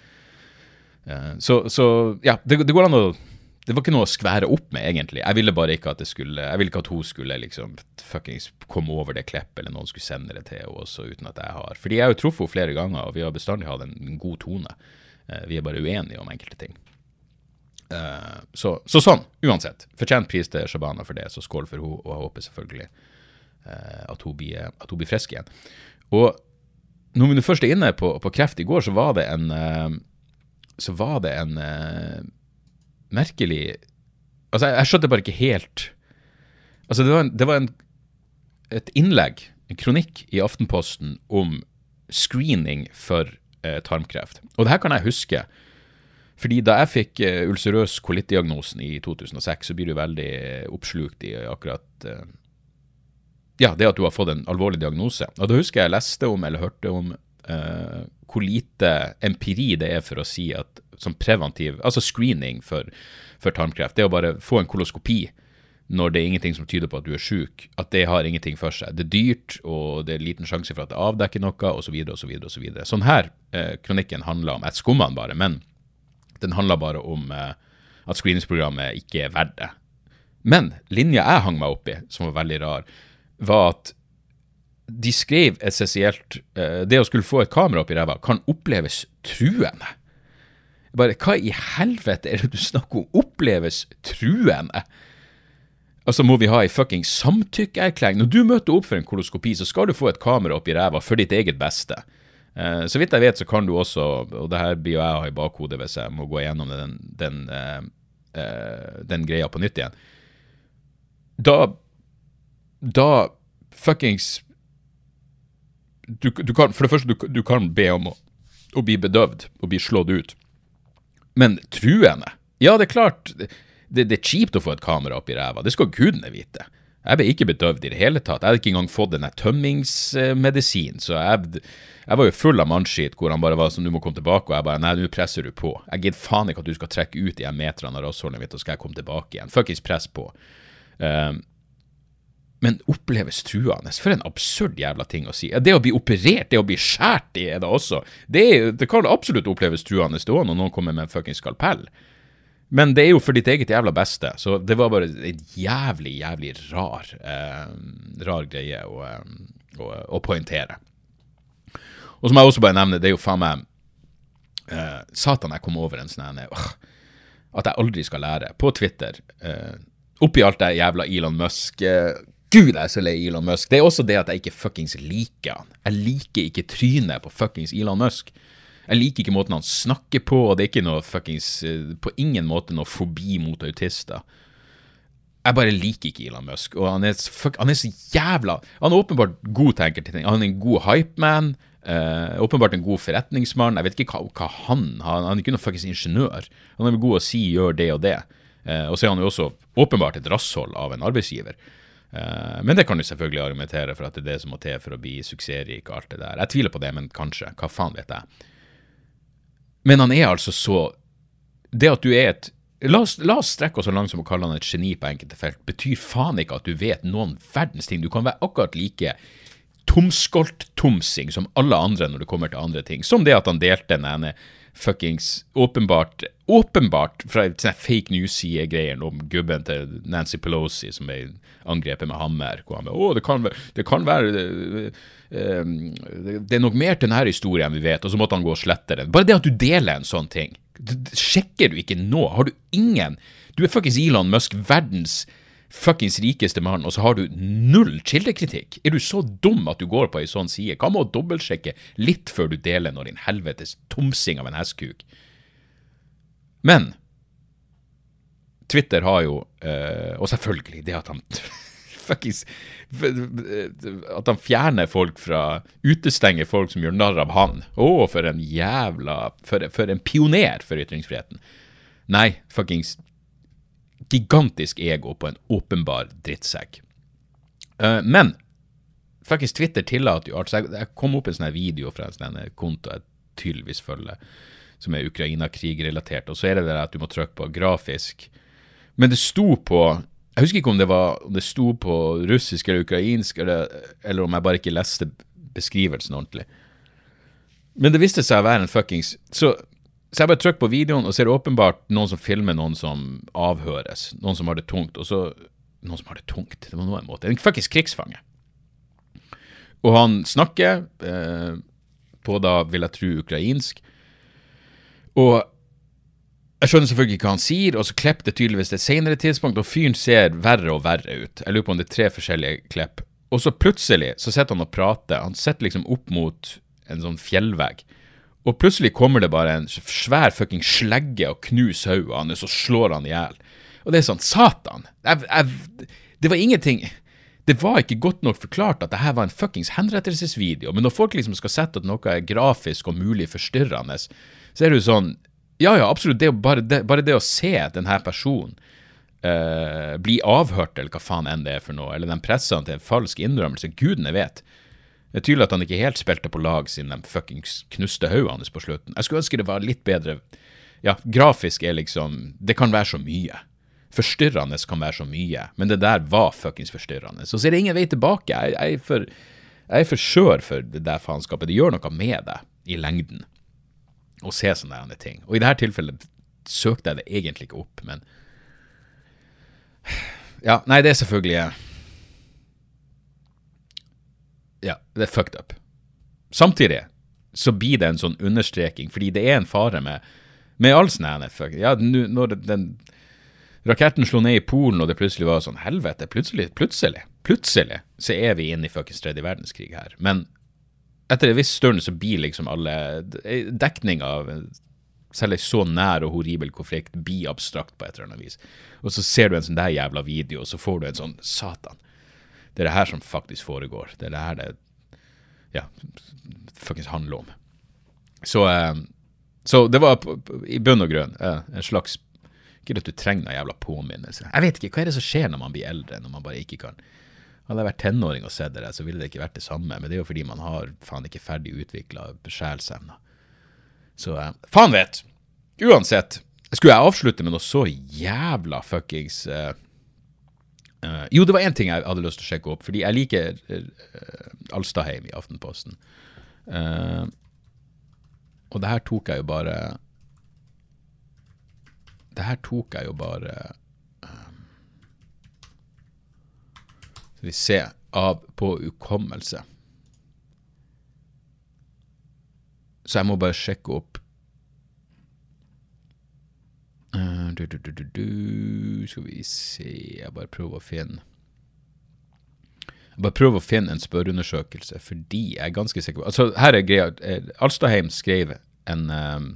Uh, så, så, ja, det, det, går an å Det var ikke noe å skvære opp med, egentlig. Jeg ville bare ikke at skulle Jeg ville ikke at hun skulle liksom fuckings komme over det kleppet, eller noen skulle sende det til henne også, uten at jeg har Fordi jeg har jo truffet henne flere ganger, og vi har bestandig hatt en god tone. Uh, vi er bare uenige om enkelte ting. Uh, så, så, sånn, uansett. Fortjent pris til Shabana for det, så skål for henne, og jeg håper selvfølgelig at hun, blir, at hun blir frisk igjen. Og når vi først er inne på, på, kreft, i går så var det en uh, Så var det en uh, merkelig Altså, jeg, jeg, skjønte bare ikke helt Altså, det var, en, det var en, et innlegg, en kronikk, i Aftenposten om screening for uh, tarmkreft. Og det her kan jeg huske. Fordi da jeg fikk uh, ulcerøs kolittdiagnosen i 2006, så blir du veldig oppslukt i akkurat uh, ja, det at du har fått en alvorlig diagnose. Og Da husker jeg jeg leste om eller hørte om uh, hvor lite empiri det er for å si at som preventiv, altså screening for, for tarmkreft, det å bare få en koloskopi når det er ingenting som tyder på at du er syk, at det har ingenting for seg. Det er dyrt, og det er liten sjanse for at det avdekker noe, osv., osv., osv. Sånn her eh, kronikken handler om. Jeg skummer den bare, men den handler bare om eh, at screeningsprogrammet ikke er verdt det. Men linja jeg hang meg opp i, som var veldig rar, var at de skrev essensielt uh, Det å skulle få et kamera opp i ræva kan oppleves truende. Bare hva i helvete er det du snakker om? Oppleves truende? Altså, må vi ha ei fucking samtykkeerklæring? Når du møter opp for en koloskopi, så skal du få et kamera opp i ræva for ditt eget beste. Uh, så vidt jeg vet, så kan du også, og det her blir jo jeg ha i bakhodet hvis jeg må gå gjennom den, den, uh, den greia på nytt igjen. Da da fuckings du, du, kan, For det første, du, du kan be om å, å, bli bedøvd og bli slått ut. Men truende? Ja, det er klart. Det, det, er kjipt å få et kamera opp i ræva. Det skal gudene vite. Jeg ble ikke bedøvd i det hele tatt. Jeg hadde ikke engang fått denne tømmingsmedisin. Så jeg, jeg, var jo full av mannskitt hvor han bare var sånn, du må komme tilbake. Og jeg bare nei, nå presser du på. Jeg gidder faen ikke at du skal trekke ut de meterne av rassholdet mitt, og skal jeg komme tilbake igjen. Fuckings press på. Um, men oppleves truende. For en absurd jævla ting å si. Det å bli operert, det å bli skåret i, er det også. Det, det, kan absolutt oppleves truende det når noen kommer med en fuckings skalpell. Men det er jo for ditt eget jævla beste, så det var bare en jævlig, jævlig rar, eh, rar greie å, eh, å, å, poengtere. Og så må jeg også bare nevne, det er jo faen meg eh, Satan, jeg kom over en sånn uh, At jeg aldri skal lære. På Twitter. Eh, oppi alt det jævla Elon Musk eh, Gud, jeg er så lei Elon Musk. Det er også det at jeg ikke fuckings liker han. Jeg liker ikke trynet på fuckings Elon Musk. Jeg liker ikke måten han snakker på, og det er ikke noe fuckings eh, På ingen måte noe fobi mot autister. Jeg bare liker ikke Elon Musk, og han er, fuck, han er så jævla Han er åpenbart god til enkelte ting. Han er en god hypeman. Uh, åpenbart en god forretningsmann. Jeg vet ikke hva, hva han har. Han er ikke noen fuckings ingeniør. Han er god å si 'gjør det og det'. Uh, og så er han jo også åpenbart et rasshold av en arbeidsgiver. Uh, men det kan du selvfølgelig argumentere for at det er det som må til for å bli suksessrik og alt det der. Jeg tviler på det, men kanskje. Hva faen vet jeg. Men han er altså så Det at du er et La oss, la oss strekke oss så langt som å kalle han et geni på enkelte felt. Betyr faen ikke at du vet noen verdens ting. Du kan være akkurat like tomskolt-tomsing som alle andre når det kommer til andre ting. Som det at han delte den ene fuckings åpenbart åpenbart fra sånne fake news-sidegreier om gubben til Nancy Pelosi som ble angrepet med hammer. Hvor han å, det kan, være- det kan være det, det, det er nok mer til denne historien vi vet, og så måtte han gå og slette den. Bare det at du deler en sånn ting, sjekker du ikke nå? Har du ingen Du er fuckings Elon Musk, verdens fuckings rikeste mann, og så har du null kildekritikk? Er du så dum at du går på ei sånn side? Hva med å dobbeltsjekke litt før du deler når din helvetes tomsing av en hestkuk? Men Twitter har jo eh, Og selvfølgelig det at han fuckings At han fjerner folk fra Utestenger folk som gjør narr av han. Å, for en jævla For, for en pioner for ytringsfriheten. Nei, fuckings gigantisk ego på en åpenbar drittsekk. Uh, men fuckings Twitter tillater jo altså, jeg, jeg kom opp en sånn video fra en sånn konto jeg tydeligvis følger, som er Ukraina-krig-relatert, og så er det det at du må trykke på grafisk. Men det sto på Jeg husker ikke om det, var, om det sto på russisk eller ukrainsk, eller, eller om jeg bare ikke leste beskrivelsen ordentlig. Men det viste seg å være en fuckings Så, så jeg bare trykker på videoen, og så er åpenbart noen som filmer noen som avhøres. Noen som har det tungt. Og så Noen som har det tungt, det var nå en måte. En fuckings krigsfange. Og han snakker eh, på da, vil jeg tro, ukrainsk. Og jeg skjønner selvfølgelig ikke hva han sier, og så klipper det tydeligvis til et senere tidspunkt, og fyren ser verre og verre ut. Jeg lurer på om det er tre forskjellige klipp. Og så plutselig så sitter han og prater. Han sitter liksom opp mot en sånn fjellvegg. Og plutselig kommer det bare en svær fucking slegge og knuser hodet hans, og slår han i hjel. Og det er sånn, satan! Jeg, jeg, det var ingenting Det var ikke godt nok forklart at det her var en fuckings henrettelsesvideo, men når folk liksom skal sette at noe er grafisk og mulig forstyrrende, så er det jo sånn Ja, ja, absolutt, det bare, det, bare det å se denne personen eh, bli avhørt, eller hva faen enn det er for noe, eller den presser han til en falsk innrømmelse, gudene vet. Det er tydelig at han ikke helt spilte på lag siden de fuckings knuste hodet hans på slutten. Jeg skulle ønske det var litt bedre Ja, grafisk er liksom Det kan være så mye. Forstyrrende kan være så mye, men det der var fuckings forstyrrende. Så ser er det ingen vei tilbake. Jeg, jeg er for jeg er for skjør for det der faenskapet. Det gjør noe med deg i lengden å se sånne ting. Og i dette tilfellet søkte jeg det egentlig ikke opp, men Ja, nei, det er selvfølgelig Ja, det er fucked up. Samtidig så blir det en sånn understreking, fordi det er en fare med, med all sånn. Ja, nu, når den raketten slo ned i Polen, og det plutselig var sånn Helvete, plutselig, plutselig, plutselig så er vi inne i fuckings tredje verdenskrig her. Men etter en viss stund så blir liksom alle Dekning av selv en så nær og horribel konflikt blir abstrakt på et eller annet vis. Og så ser du en sånn der jævla video, og så får du en sånn Satan. Det er det her som faktisk foregår. Det er det her det ja, fuckings handler om. Så, eh, så det var i bunn og grunn eh, en slags Ikke at du trenger noen jævla påminnelse. Jeg vet ikke, hva er det som skjer når man blir eldre, når man bare ikke kan Hadde jeg vært tenåring og sett det der, så ville det ikke vært det samme. Men det er jo fordi man har faen ikke ferdig utvikla sjelsevner. Så eh, faen vet! Uansett, skulle jeg avslutte med noe så jævla fuckings eh, eh, Jo, det var én ting jeg hadde lyst til å sjekke opp, fordi jeg liker uh, Alstadheim i Aftenposten. Uh, og det her tok jeg jo bare Det her tok jeg jo bare eh, Skal vi se av på hukommelse. Så jeg må bare sjekke opp Eh, du, du, du. Skal vi se Jeg bare prøver å finne Jeg bare prøver å finne en spørreundersøkelse, fordi jeg er ganske sikker på Altså, her er greia. Alstaheim skrev en um,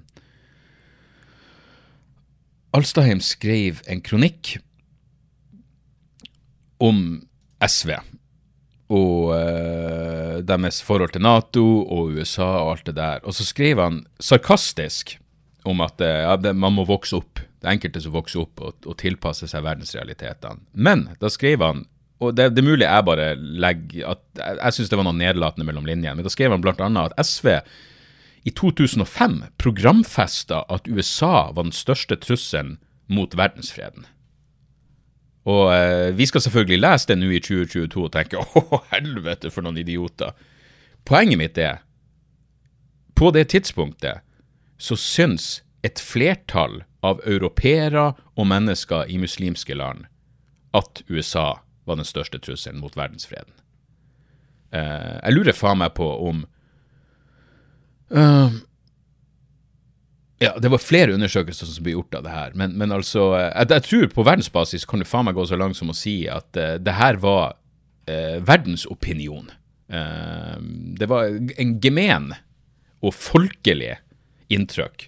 Alstaheim skrev en kronikk om SV og uh, deres forhold til Nato og USA og alt det der. Og så skrev han sarkastisk om at uh, man må vokse opp. Det enkelte som vokser opp og, og tilpasser seg verdensrealitetene. Men da skrev han og det, det er mulig jeg bare legger at Jeg, jeg syns det var noe nedlatende mellom linjene, men da skrev han bl.a. at SV i 2005 programfesta at USA var den største trusselen mot verdensfreden. Og eh, vi skal selvfølgelig lese det nå i 2022 og tenke å, helvete, for noen idioter. Poenget mitt er, på det tidspunktet så syns et flertall av europeere og mennesker i muslimske land at USA var den største trusselen mot verdensfreden. Uh, jeg lurer faen meg på om uh, ja, det var flere undersøkelser som ble gjort av det her, men, men altså jeg, jeg, tror på verdensbasis kan du faen meg gå så langt som å si at det her var verdensopinion. Det var en gemen og folkelig inntrykk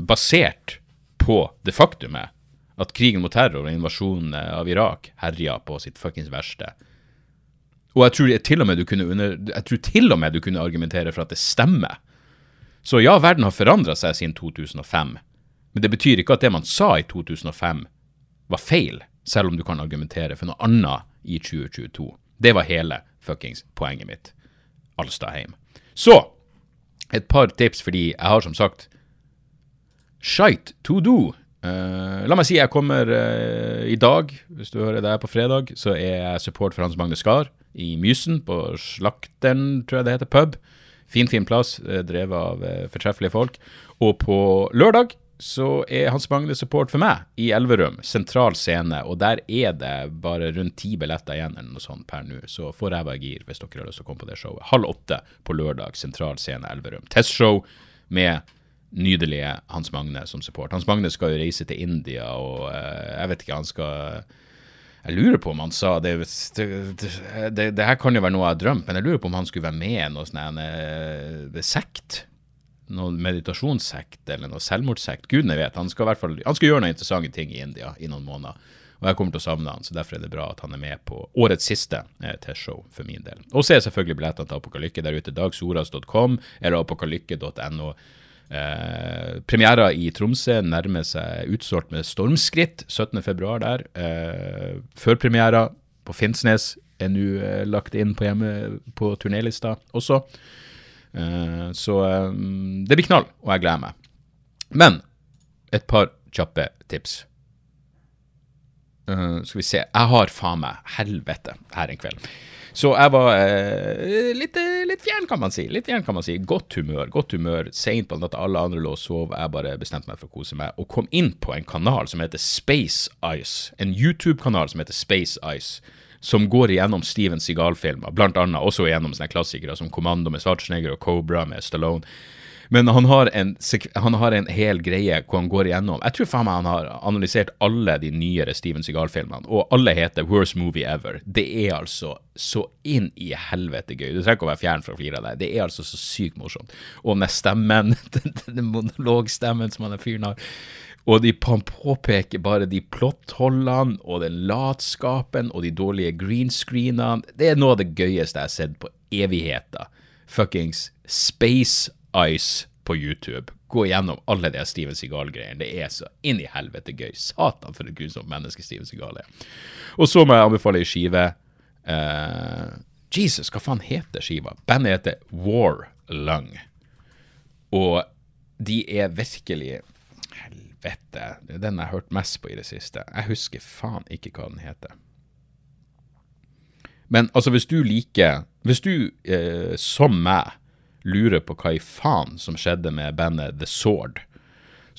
basert på det faktumet at krigen mot terror og invasjonen av Irak herja på sitt fuckings verste. Og jeg tror, til og med du kunne under, jeg tror til og med du kunne argumentere for at det stemmer. Så ja, verden har forandra seg siden 2005, men det betyr ikke at det man sa i 2005 var feil, selv om du kan argumentere for noe annet i 2022. Det var hele fuckings poenget mitt. Alstadheim. Så et par tips, fordi jeg har som sagt shite to do. Uh, la meg si jeg kommer uh, i dag, hvis du hører det her på fredag, så er jeg support for Hans Magne Skar i Mysen, på Slakteren, tror jeg det heter, pub. Fin, fin plass, uh, drevet av fortreffelige folk. Og på lørdag så er Hans Magne support for meg i Elverum, sentral scene. Og der er det bare rundt ti billetter igjen eller noe sånt per nå. Så får jeg være gir hvis dere har lyst til å komme på det showet. Halv åtte på lørdag, sentral scene Elverum. Testshow med nydelige Hans Magne som support. Hans Magne skal jo reise til India, og uh, jeg vet ikke, han skal jeg lurer på om han sa det, det, det, det, her kan jo være noe jeg har drømt, men jeg lurer på om han skulle være med i noe sånn uh, sekt. Noen meditasjonssekt eller noe selvmordssekt. Gudene vet. Han skal, fall, han skal gjøre noen interessante ting i India i noen måneder. Og jeg kommer til å savne han, så derfor er det bra at han er med på årets siste eh, T-show for min del. Og så er selvfølgelig billettene til Apokalykke der ute. dagsoras.com eller apokalykke.no. Eh, i Tromsø nærmer seg utsolgt med stormskritt 17.2 der. Eh, Førpremiera på Finnsnes er nå eh, lagt inn på på turnélista også. Eh, så eh, det blir knall, og jeg gleder meg. Men et par kjappe tips. Uh, skal vi se Jeg har faen meg helvete her en kveld. Så jeg var eh, litt, eh, litt, fjern, kan man si. Litt fjern, kan man si. Godt humør. godt humør. Seint på natta, alle andre lå og sov. Jeg bare bestemte meg for å kose meg, og kom inn på en kanal som heter Space Ice. En YouTube-kanal som heter Space Ice. Som går igjennom Steven Seagal-filmer, blant annet også igjennom sånne klassikere som Kommando med Schwarzenegger og Cobra med Stallone. Men han har, en, han har en hel greie hvor han går igjennom Jeg tror faen meg han har analysert alle de nyere Steven Seagal-filmene, og alle heter Worst Movie Ever. Det er altså så inn i helvete gøy. Du trenger ikke å være fjern fra å flire av det. Det er altså så sykt morsomt. Og den stemmen, den, den monologstemmen som han fyren har og de, påpeker bare de plottholdene og den latskapen og de dårlige greenscreenene. Det er noe av det gøyeste jeg har sett på evigheter. Fuckings Space Ice på YouTube. Gå gjennom alle de Steven Seagal-greiene. Det er så inn i helvete gøy. Satan, for et grusomt menneske Steven Seagal er. Og så må jeg anbefale ei skive. Uh, Jesus, hva faen heter skiva? Bandet heter War Lung. Og de er virkelig Helvete. Det er den jeg har hørt mest på i det siste. Jeg husker faen ikke hva den heter. Men altså, hvis du liker Hvis du, eh, som meg, lurer på hva i faen som skjedde med bandet The Sword,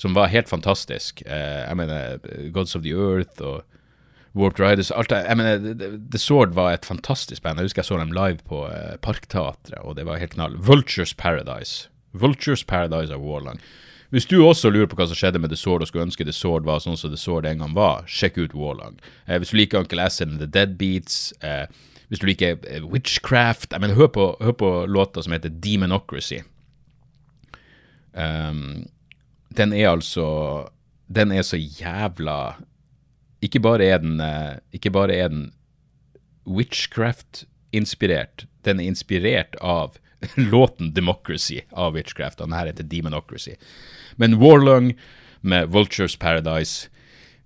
som var helt fantastisk. Eh, jeg mener Gods of the Earth og Warped Riders alt jeg mener, The Sword var et fantastisk band. Jeg husker jeg så dem live på eh, Parkteatret, og det var helt knall. Vultures Paradise. Vultures Paradise av Warlang. Hvis du også lurer på hva som skjedde med The Sword, og skulle ønske The Sword var sånn som The Sword en gang var, sjekk ut Warlang. Eh, hvis du liker Uncle Acid and The Deadbeats, eh, hvis du liker eh, witchcraft jeg mener, hør, på, hør på låta som heter Demonocracy. Um, den er altså Den er så jævla Ikke bare er den, uh, ikke bare er den witchcraft-inspirert, den er inspirert av låten 'Democracy' av Witchcraft. Og den her heter 'Demonocracy'. Men Warlung med 'Vultures Paradise'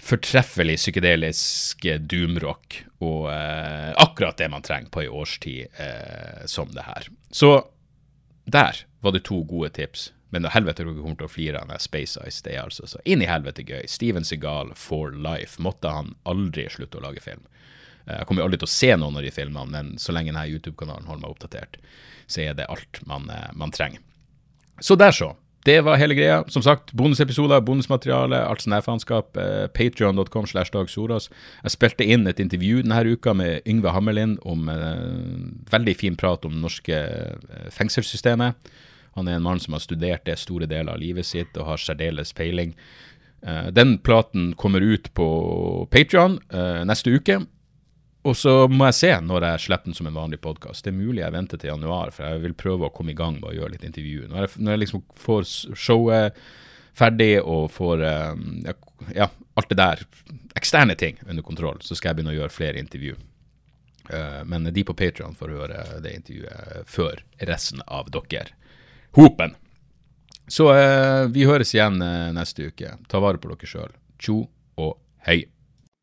fortreffelig psykedelisk doomrock og eh, akkurat det man trenger på ei årstid eh, som det her. Så der var det to gode tips. Men helvete dere kommer til å flire av Space Ice. Er altså så inn i helvete gøy. Steven Segal for life. Måtte han aldri slutte å lage film. Eh, jeg kommer aldri til å se noen av de filmene, men så lenge denne YouTube-kanalen holder meg oppdatert, så er det alt man, eh, man trenger. Så der, så. Det var hele greia. Som sagt, bonusepisoder, bonusmateriale, alt er faenskap. Eh, Patrion.com slash Dag Soros. Jeg spilte inn et intervju denne uka med Yngve Hammerlind om eh, veldig fin prat om det norske eh, fengselssystemet. Han er en mann som har studert det store deler av livet sitt og har særdeles peiling. Eh, den platen kommer ut på Patrion eh, neste uke. Og så må jeg se når jeg slipper den som en vanlig podkast. Det er mulig jeg venter til januar, for jeg vil prøve å komme i gang med å gjøre litt intervju. Når jeg, når jeg liksom får showet ferdig og får um, ja, alt det der, eksterne ting, under kontroll, så skal jeg begynne å gjøre flere intervju. Uh, men de på Patrion får høre det intervjuet før resten av dere. Hopen! Så uh, vi høres igjen neste uke. Ta vare på dere sjøl. Tjo og hei.